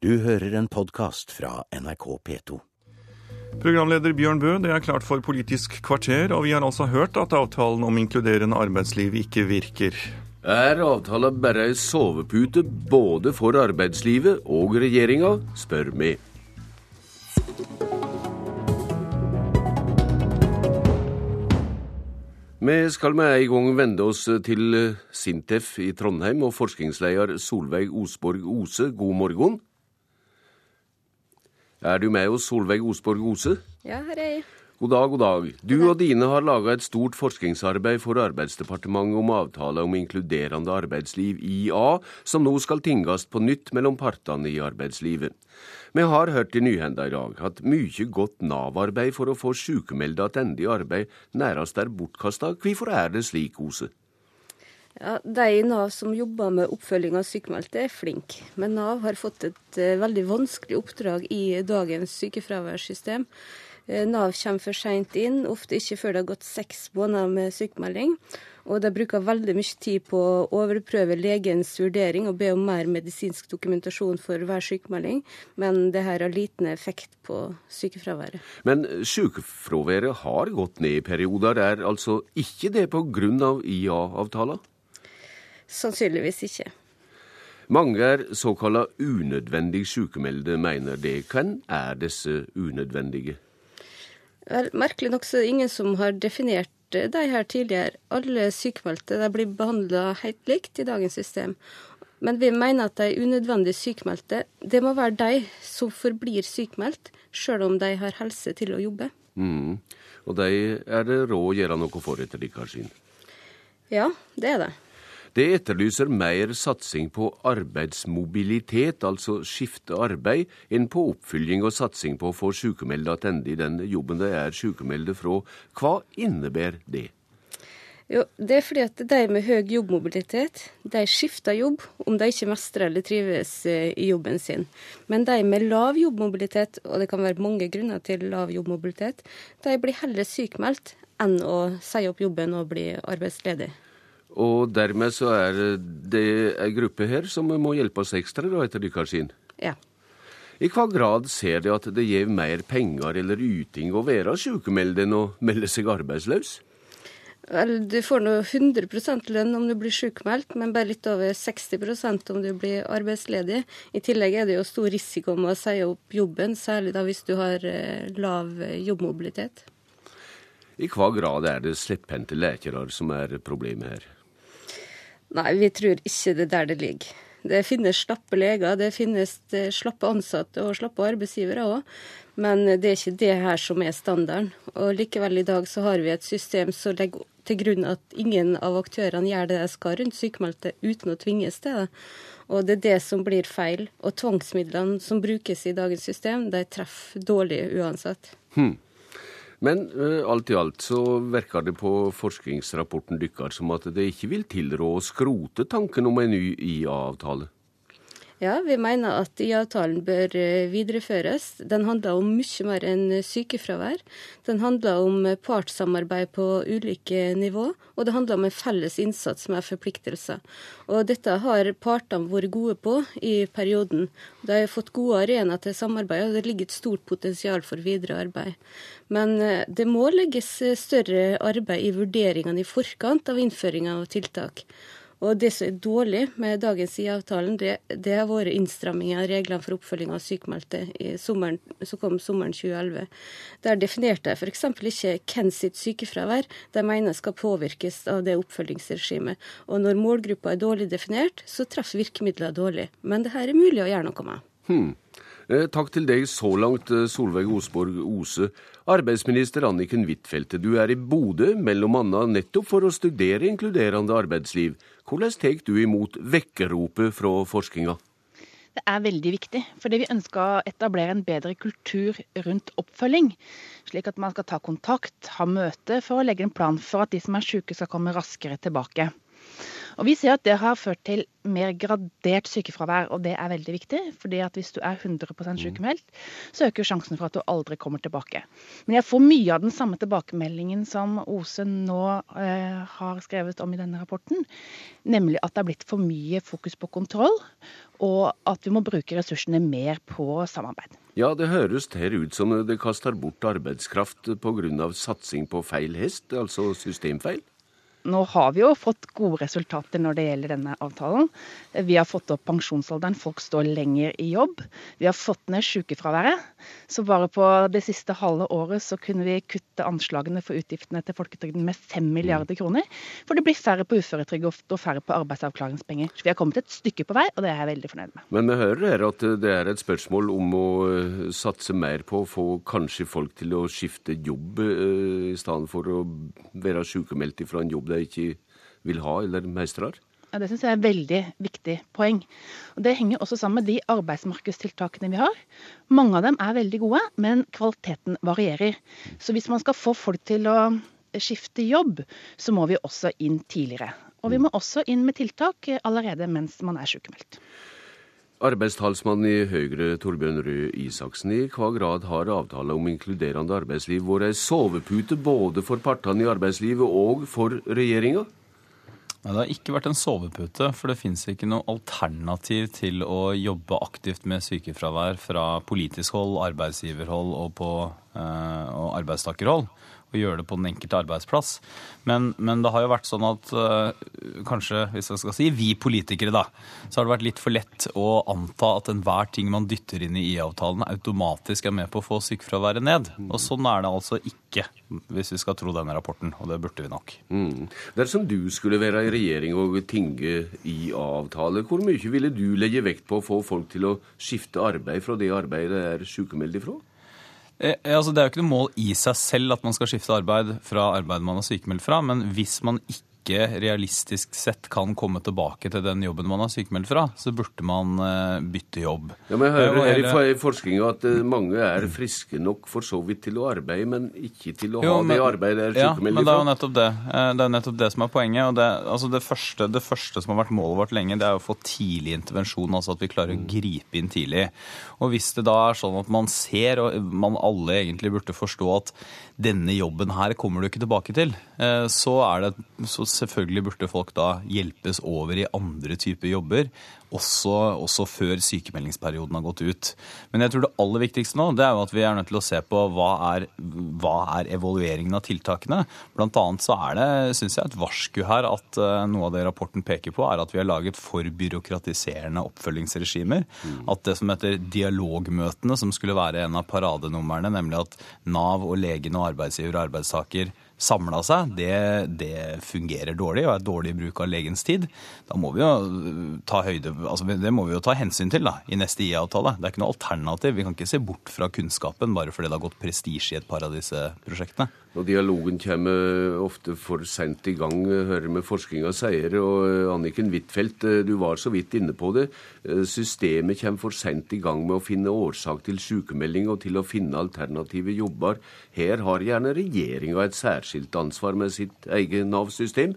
Du hører en podkast fra NRK P2. Programleder Bjørn Bø, det er klart for Politisk kvarter, og vi har altså hørt at avtalen om inkluderende arbeidsliv ikke virker. Er avtala bare ei sovepute både for arbeidslivet og regjeringa, spør vi. Vi skal med en gang vende oss til Sintef i Trondheim og forskningsleder Solveig Osborg Ose. God morgen. Er du med hos Solveig Osborg Ose? Ja, her er jeg. God dag, god dag. Du og dine har laga et stort forskningsarbeid for Arbeidsdepartementet om avtale om inkluderende arbeidsliv, IA, som nå skal tingast på nytt mellom partene i arbeidslivet. Vi har hørt i nyhenda i dag at mye godt Nav-arbeid for å få sykemelda tilbake i arbeid nærast er bortkasta. Hvorfor er det slik, Ose? Ja, De i Nav som jobber med oppfølging av sykmeldte, er flinke. Men Nav har fått et uh, veldig vanskelig oppdrag i dagens sykefraværssystem. Uh, Nav kommer for seint inn, ofte ikke før det har gått seks måneder med sykemelding. Og de bruker veldig mye tid på å overprøve legens vurdering og be om mer medisinsk dokumentasjon for hver sykemelding, men det her har liten effekt på sykefraværet. Men sykefraværet har gått ned i perioder. Er altså ikke det grunn av IA-avtala? Sannsynligvis ikke. Mange er såkalla unødvendig sykemeldte, mener det. Hvem er disse unødvendige? Vel, merkelig nok så er det ingen som har definert de her tidligere. Alle sykemeldte blir behandla helt likt i dagens system. Men vi mener at de unødvendig sykemeldte, det må være de som forblir sykemeldt, sjøl om de har helse til å jobbe. Mm. Og de er det råd å gjøre noe for etter deres syn? Ja, det er det. Det etterlyser mer satsing på arbeidsmobilitet, altså skifte arbeid, enn på oppfylling og satsing på å få sykemeldte tilbake i den jobben de er sykemelde fra. Hva innebærer det? Jo, Det er fordi at de med høy jobbmobilitet de skifter jobb om de ikke mestrer eller trives i jobben sin. Men de med lav jobbmobilitet, og det kan være mange grunner til lav jobbmobilitet, de blir heller sykmeldt enn å si opp jobben og bli arbeidsledig. Og dermed så er det ei gruppe her som må hjelpes ekstra, da, etter deres syn? Ja. I hva grad ser de at det gir mer penger eller yting å være sykemeldt enn å melde seg arbeidsløs? Vel, du får nå 100 lønn om du blir sykemeldt, men bare litt over 60% om du blir arbeidsledig. I tillegg er det jo stor risiko med å si opp jobben, særlig da hvis du har lav jobbmobilitet. I hva grad er det slepphendte lekere som er problemet her? Nei, vi tror ikke det er der det ligger. Det finnes slappe leger, det finnes slappe ansatte og slappe arbeidsgivere òg. Men det er ikke det her som er standarden. Og likevel i dag så har vi et system som legger til grunn at ingen av aktørene gjør det de skal rundt sykmeldte uten å tvinges til det. Og det er det som blir feil. Og tvangsmidlene som brukes i dagens system, de treffer dårlig uansett. Hmm. Men uh, alt i alt så virker det på forskningsrapporten deres som at det ikke vil tilrå å skrote tanken om en ny IA-avtale. Ja, vi mener at IA-avtalen bør videreføres. Den handler om mye mer enn sykefravær. Den handler om partssamarbeid på ulike nivå, og det handler om en felles innsats med forpliktelser. Og dette har partene vært gode på i perioden. De har fått gode arenaer til samarbeid, og det ligger et stort potensial for videre arbeid. Men det må legges større arbeid i vurderingene i forkant av innføring av tiltak. Og det som er dårlig med dagens IA-avtalen, det, det, har vært innstramming av reglene for oppfølging av sykemeldte som kom sommeren 2011. Der definerte de f.eks. ikke hvem sitt sykefravær de mener skal påvirkes av det oppfølgingsregimet. Og når målgruppa er dårlig definert, så treffer virkemidler dårlig. Men det her er mulig å gjøre noe med. Hmm. Takk til deg så langt, Solveig Osborg Ose. Arbeidsminister Anniken Huitfeldt, du er i Bodø annet nettopp for å studere inkluderende arbeidsliv. Hvordan tar du imot vekkeropet fra forskninga? Det er veldig viktig, fordi vi ønsker å etablere en bedre kultur rundt oppfølging. Slik at man skal ta kontakt, ha møte for å legge en plan for at de som er syke skal komme raskere tilbake. Og Vi ser at det har ført til mer gradert sykefravær, og det er veldig viktig. fordi at hvis du er 100 mm. sykemeldt, så øker sjansen for at du aldri kommer tilbake. Men jeg får mye av den samme tilbakemeldingen som Ose nå eh, har skrevet om i denne rapporten. Nemlig at det er blitt for mye fokus på kontroll, og at vi må bruke ressursene mer på samarbeid. Ja, det høres her ut som det kaster bort arbeidskraft pga. satsing på feil hest, altså systemfeil? Nå har vi jo fått gode resultater når det gjelder denne avtalen. Vi har fått opp pensjonsalderen, folk står lenger i jobb. Vi har fått ned sykefraværet. Så bare på det siste halve året så kunne vi kutte anslagene for utgiftene til folketrygden med 5 milliarder kroner. For det blir færre på uføretrygd og færre på arbeidsavklaringspenger. Så vi har kommet et stykke på vei, og det er jeg veldig fornøyd med. Men vi hører her at det er et spørsmål om å eh, satse mer på å få kanskje folk til å skifte jobb, eh, i stedet for å være sykemeldt fra en jobb de ikke vil ha eller mestrer? Ja, Det syns jeg er et veldig viktig poeng. Og Det henger også sammen med de arbeidsmarkedstiltakene vi har. Mange av dem er veldig gode, men kvaliteten varierer. Så hvis man skal få folk til å skifte jobb, så må vi også inn tidligere. Og vi må også inn med tiltak allerede mens man er sykemeldt. Arbeidstalsmann i Høyre, Torbjørn Røe Isaksen, i hva grad har avtala om inkluderende arbeidsliv vært ei sovepute både for partene i arbeidslivet og for regjeringa? Nei, Det har ikke vært en sovepute, for det finnes ikke noe alternativ til å jobbe aktivt med sykefravær fra politisk hold, arbeidsgiverhold og, på, eh, og arbeidstakerhold og gjøre det på den enkelte arbeidsplass. Men, men det har jo vært sånn at uh, kanskje, hvis jeg skal si vi politikere, da, så har det vært litt for lett å anta at enhver ting man dytter inn i IA-avtalen, automatisk er med på å få sykefraværet ned. Og sånn er det altså ikke, hvis vi skal tro denne rapporten, og det burde vi nok. Mm. Dersom du skulle være i regjering og tinge IA-avtale, hvor mye ville du legge vekt på å få folk til å skifte arbeid fra det arbeidet de er sykemeldt ifra? Eh, altså det er jo ikke noe mål i seg selv at man skal skifte arbeid fra arbeid man er sykemeldt fra, men hvis man ikke ikke realistisk sett kan komme tilbake til den jobben man har sykemeldt fra, så burde man uh, bytte jobb. Ja, men Jeg hører her i forskninga at uh, mange er friske nok for så vidt til å arbeide, men ikke til å jo, ha men, det arbeidet er sykemeldt fra. Ja, men det er jo nettopp det. Det er nettopp det som er poenget. og det, altså det, første, det, første, som har vært målet vårt lenge, det er å få tidlig intervensjon. Altså at vi klarer å gripe inn tidlig. Og hvis det da er sånn at man ser, og man alle egentlig burde forstå at denne jobben her kommer du ikke tilbake til, så er det så selvfølgelig burde folk da hjelpes over i andre typer jobber, også, også, før sykemeldingsperioden har gått ut. Men jeg tror det aller viktigste nå det er jo at vi er nødt til å se på hva er, hva er evalueringen av tiltakene. Blant annet så er det synes jeg, et varsku her at uh, noe av det rapporten peker på, er at vi har laget for byråkratiserende oppfølgingsregimer. Mm. At det som heter dialogmøtene, som skulle være en av paradenumrene, nemlig at Nav og legene og arbeidsgiver og arbeidstaker samla seg, det, det, fungerer dårlig og er dårlig bruk av legens tid. Da må vi jo ta høyde, altså Det må vi jo ta hensyn til da, i neste IA-avtale. Det er ikke noe alternativ. Vi kan ikke se bort fra kunnskapen bare fordi det har gått prestisje i et par av disse prosjektene. Og dialogen kommer ofte for seint i gang, hører med forskninga sier. Og Anniken Huitfeldt, du var så vidt inne på det. Systemet kommer for seint i gang med å finne årsak til sykemelding og til å finne alternative jobber. Her har gjerne regjeringa et særskilt ansvar med sitt eget Nav-system.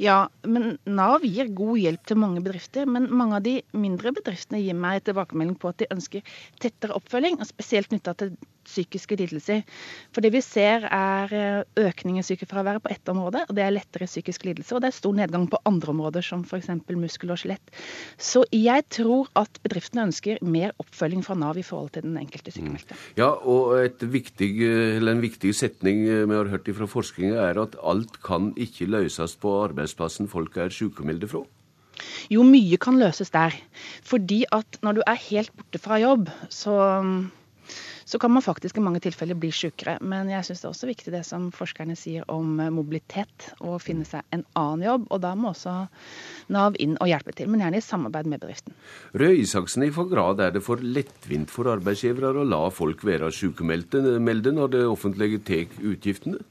Ja, men Nav gir god hjelp til mange bedrifter. Men mange av de mindre bedriftene gir meg tilbakemelding på at de ønsker tettere oppfølging, og spesielt knytta til psykiske lidelser. For det vi ser er eh, økning i sykefraværet på ett område, og det er lettere psykiske lidelser. Og det er stor nedgang på andre områder, som f.eks. muskel og skjelett. Så jeg tror at bedriftene ønsker mer oppfølging fra Nav i forhold til den enkelte sykemeldte. Mm. Ja, og viktig, en viktig setning vi har hørt fra forskninga er at alt kan ikke løses på arbeidsplassen folk er sykemeldte fra. Jo, mye kan løses der. Fordi at når du er helt borte fra jobb, så så kan man faktisk i mange tilfeller bli sykere. Men jeg syns det er også viktig det som forskerne sier om eh, mobilitet, å finne seg en annen jobb. Og da må også Nav inn og hjelpe til, men gjerne i samarbeid med bedriften. Røe Isaksen, i hvilken grad er det for lettvint for arbeidsgivere å la folk være sykemeldte når det offentlige tar utgiftene?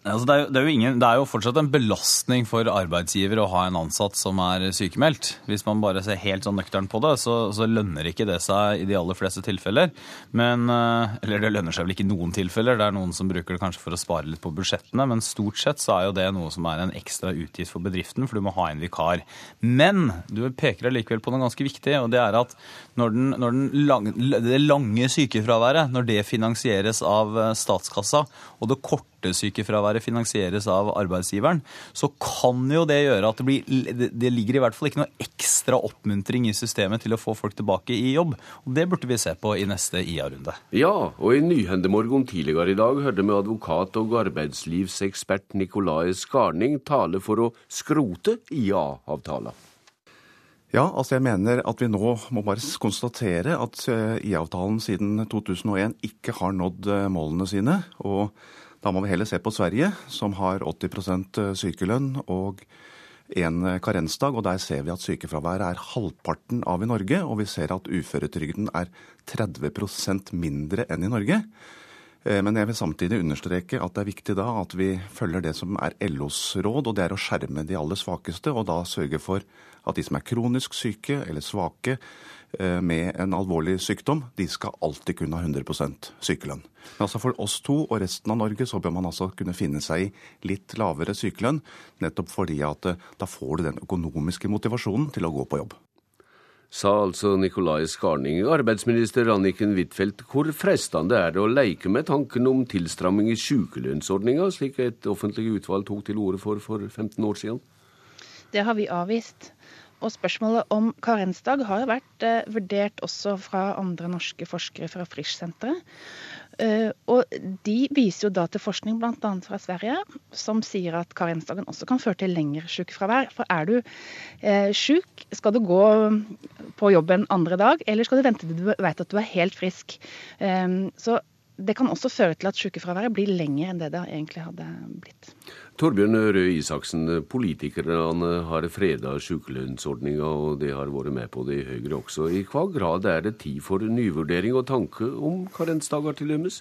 Altså det, er jo, det, er ingen, det, er jo, fortsatt en belastning for arbeidsgiver å ha en ansatt som er sykemeldt. Hvis man bare ser helt sånn nøktern på det, så, så, lønner ikke det seg i de aller fleste tilfeller. Men, eh, eller det lønner seg vel ikke i noen tilfeller. Det er noen som bruker det kanskje for å spare litt på budsjettene. Men stort sett så er jo det noe som er en ekstra utgift for bedriften, for du må ha en vikar. Men du peker allikevel på noe ganske viktig, og det er at når, den, når den lang, det lange sykefraværet, når det finansieres av eh, statskassa, og det korte sykefraværet finansieres av arbeidsgiveren, så kan jo det gjøre at det blir Det ligger i hvert fall ikke noe ekstra oppmuntring i systemet til å få folk tilbake i jobb. Og det burde vi se på i neste IA-runde. Ja, og i Nyhendemorgon tidligere i dag hørte vi advokat og arbeidslivsekspert Nikolai Skarning tale for å skrote IA-avtalen. Ja, altså jeg mener at vi nå må bare konstatere at eh, IA-avtalen siden 2001 ikke har nådd eh, målene sine. og da må vi heller se på Sverige, som har 80 eh, sykelønn og en eh, karensdag. og Der ser vi at sykefraværet er halvparten av i Norge, og vi ser at uføretrygden er 30% mindre enn i Norge. Eh, men jeg vil samtidig understreke at det er viktig da at vi følger det som er LOs råd, og det er å skjerme de aller svakeste, og da sørge for at de som er kronisk syke eller svake, Eh, med en alvorlig sykdom, de skal alltid kunne ha 100% sykelønn. Men altså for oss to og resten av Norge så bør man altså kunne finne seg i litt lavere sykelønn, nettopp fordi at eh, da får du den økonomiske motivasjonen til å gå på jobb. Sa altså Nikolai Skarning. Arbeidsminister Anniken Huitfeldt, hvor fristende er det å leke med tanken om tilstramming i sykelønnsordninga, slik et offentlig utvalg tok til orde for for 15 år siden? Det har vi avvist. Og spørsmålet om karensdag har vært eh, vurdert også fra andre norske forskere fra Frisch-senteret. Uh, og de viser jo da til forskning bl.a. fra Sverige, som sier at karensdagen også kan føre til lengre sykefravær. For er du syk, sjuk, skal du gå på jobb en andre dag, eller skal du vente til du vet at du er helt frisk. Um, så det kan også føre til at sykefraværet blir lenger enn det det egentlig hadde blitt. Torbjørn Røe Isaksen, politikerne har freda sykelønnsordninga, og det har vært med på det i Høyre også. I hva grad er det tid for nyvurdering og tanke om karensdager til dømes?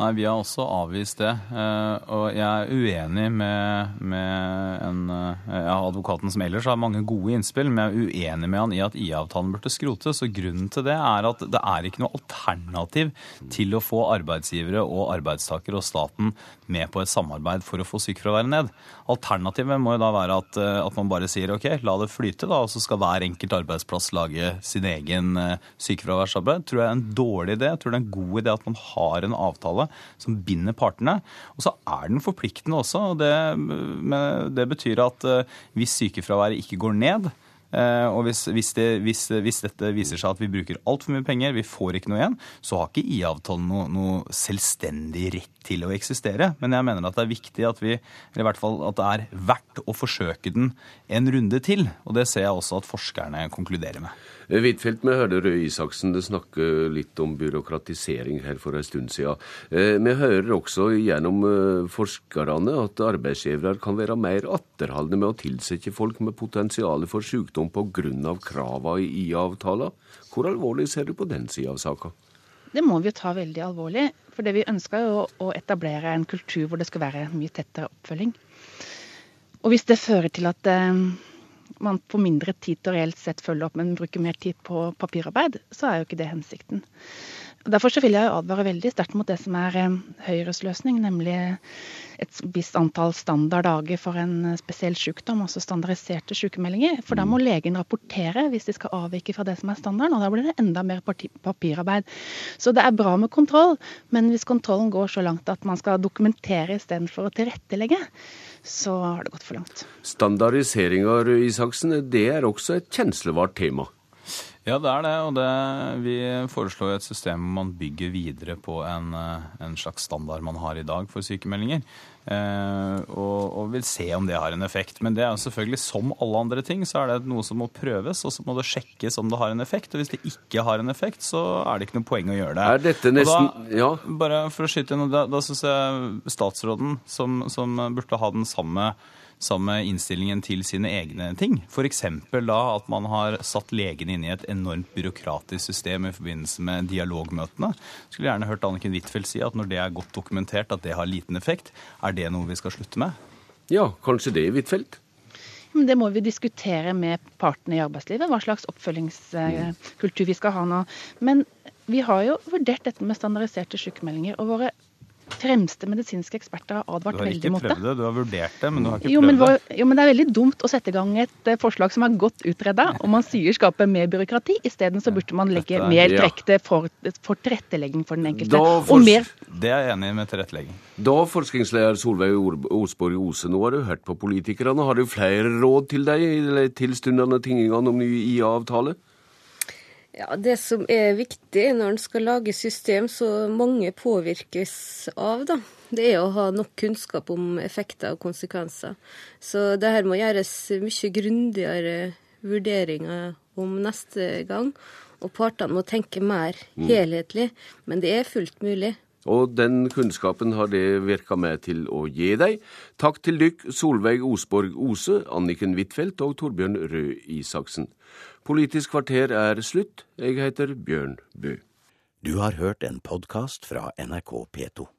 Nei, Vi har også avvist det. Eh, og jeg er uenig med, med en, eh, ja, advokaten som ellers har mange gode innspill, men jeg er uenig med han i at IA-avtalen burde skrotes. Og grunnen til det er at det er ikke noe alternativ til å få arbeidsgivere og arbeidstakere og staten med på et samarbeid for å få sykefraværet ned. Alternativet må jo da være at, eh, at, man bare sier ok, la det flyte, da, og så skal hver enkelt arbeidsplass lage sin egen sykefraværsarbeid. Tror jeg er en dårlig idé. Jeg tror det er en god idé at man har en avtale som binder partene. Og så er den forpliktende også. og Det, det betyr at eh, hvis sykefraværet ikke går ned, og hvis, hvis, det, hvis, hvis, dette viser seg at vi bruker altfor mye penger, vi får ikke noe igjen, så har ikke IA-avtalen noe, noe, selvstendig rett til å eksistere. Men jeg mener at det er viktig at vi, eller i hvert fall at det er verdt å forsøke den en runde til. Og det ser jeg også at forskerne konkluderer med. Huitfeldt, vi hørte Røe Isaksen snakke litt om byråkratisering her for en stund siden. Eh, vi hører også gjennom eh, forskerne at arbeidsgivere kan være mer atterholdne med å tilsette folk med potensial for sykdom pga. kravene i IA-avtalen. Hvor alvorlig ser du på den sida av saka? Det må vi jo ta veldig alvorlig. For det vi ønsker er å etablere en kultur hvor det skal være mye tettere oppfølging. Og hvis det fører til at eh, man får mindre tid til å reelt sett følge opp, men bruker mer tid på papirarbeid, så er jo ikke det hensikten. Derfor vil jeg advare veldig sterkt mot det som er eh, Høyres løsning, nemlig et visst antall standarddager for en eh, spesiell sykdom, altså standardiserte sykemeldinger. For da må legen rapportere hvis de skal avvike fra det som er standarden, og da blir det enda mer papirarbeid. Så det er bra med kontroll, men hvis kontrollen går så langt at man skal dokumentere istedenfor å tilrettelegge, så har det gått for langt. Standardiseringer, Isaksen, det er også et kjenslevart tema? Ja, det er det. Og det, vi foreslår et system hvor man bygger videre på en, eh, en slags standard man har i dag for sykemeldinger. Eh, og, og, vil se om det har en effekt. Men det er jo selvfølgelig som alle andre ting, så er det noe som må prøves, og så må det sjekkes om det har en effekt. Og hvis det ikke har en effekt, så er det ikke noe poeng å gjøre det. Er dette nesten, da, ja. Bare for å skyte inn, da, da syns jeg statsråden, som, som burde ha den samme samme innstillingen til sine egne ting. F.eks. da at man har satt legene inn i et enormt byråkratisk system i forbindelse med dialogmøtene. Skulle gjerne hørt Anniken Huitfeldt si at når det er godt dokumentert at det har liten effekt, er det noe vi skal slutte med? Ja, kanskje det, Huitfeldt? Men det må vi diskutere med partene i arbeidslivet, hva slags oppfølgingskultur vi skal ha nå. Men vi har jo vurdert dette med standardiserte sykemeldinger. og våre fremste medisinske eksperter har advart veldig mot det. Du har ikke prøvd det, du har vurdert det, men du har ikke jo, prøvd det. Jo, men det er veldig dumt å sette i gang et eh, forslag som er godt utreda, og man sier skaper mer byråkrati. Isteden så burde man legge er- mer Ja. for, for tilrettelegging for den enkelte. Da Og mer Det er jeg enig med tilrettelegging. Da, forskningsleder Solveig Osborg Ose, nå har du hørt på politikerne. Har du flere råd til deg i de tilstundende tingene om ny IA-avtale? Ja, Det som er viktig når en skal lage system så mange påvirkes av, da, det er å ha nok kunnskap om effekter og konsekvenser. Så det her må gjøres mye grundigere vurderinger om neste gang. Og partene må tenke mer helhetlig. Men det er fullt mulig. Og den kunnskapen har det virka med til å gi deg. Takk til dykk Solveig Osborg Ose, Anniken Huitfeldt og Torbjørn Røe Isaksen. Politisk kvarter er slutt. Jeg heter Bjørn Bø. Du har hørt en podkast fra NRK P2.